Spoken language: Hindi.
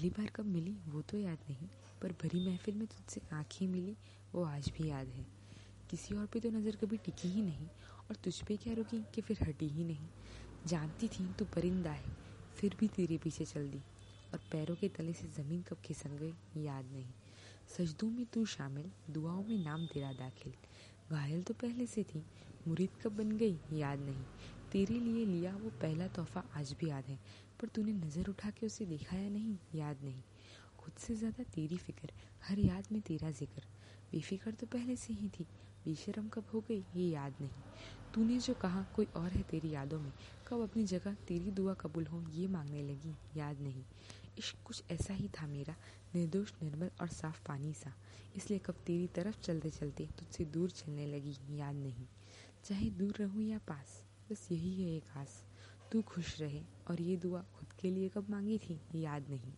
पहली बार कब मिली, वो तो याद नहीं, पर भरी महफिल में तुझसे आँखें मिली, वो आज भी याद है। किसी और पे तो नज़र कभी टिकी ही नहीं, और तुझ पे क्या रुकी कि फिर हटी ही नहीं। जानती थी तू परिंदा है, फिर भी तेरे पीछे चल दी, और पैरों के तले से ज़मीन कब खिसक गई, याद नहीं। सजदों में तू शामिल, दुआओं में नाम तेरा दाखिल। घायल तो पहले से थी, मुरीद कब बन गई, याद नहीं। तेरे लिए लिया वो पहला तोहफा आज भी याद है, पर तूने नज़र उठा के उसे देखा या नहीं, याद नहीं। खुद से ज़्यादा तेरी फ़िक्र, हर याद में तेरा ज़िक्र। बेफिक्र तो पहले से ही थी, बेशरम कब हो गई ये याद नहीं। तूने जो कहा, कोई और है तेरी यादों में, कब अपनी जगह तेरी दुआ कबूल हो, ये मांगने लगी, याद नहीं। इश्क कुछ ऐसा ही था मेरा, निर्दोष, निर्मल और साफ़ पानी सा। इसलिए कब तेरी तरफ़ चलते चलते तुझसे दूर चलने लगी, याद नहीं। चाहे दूर रहूँ या पास बस यही है एक आस। तू खुश रहे और ये दुआ खुद के लिए कब मांगी थी याद नहीं।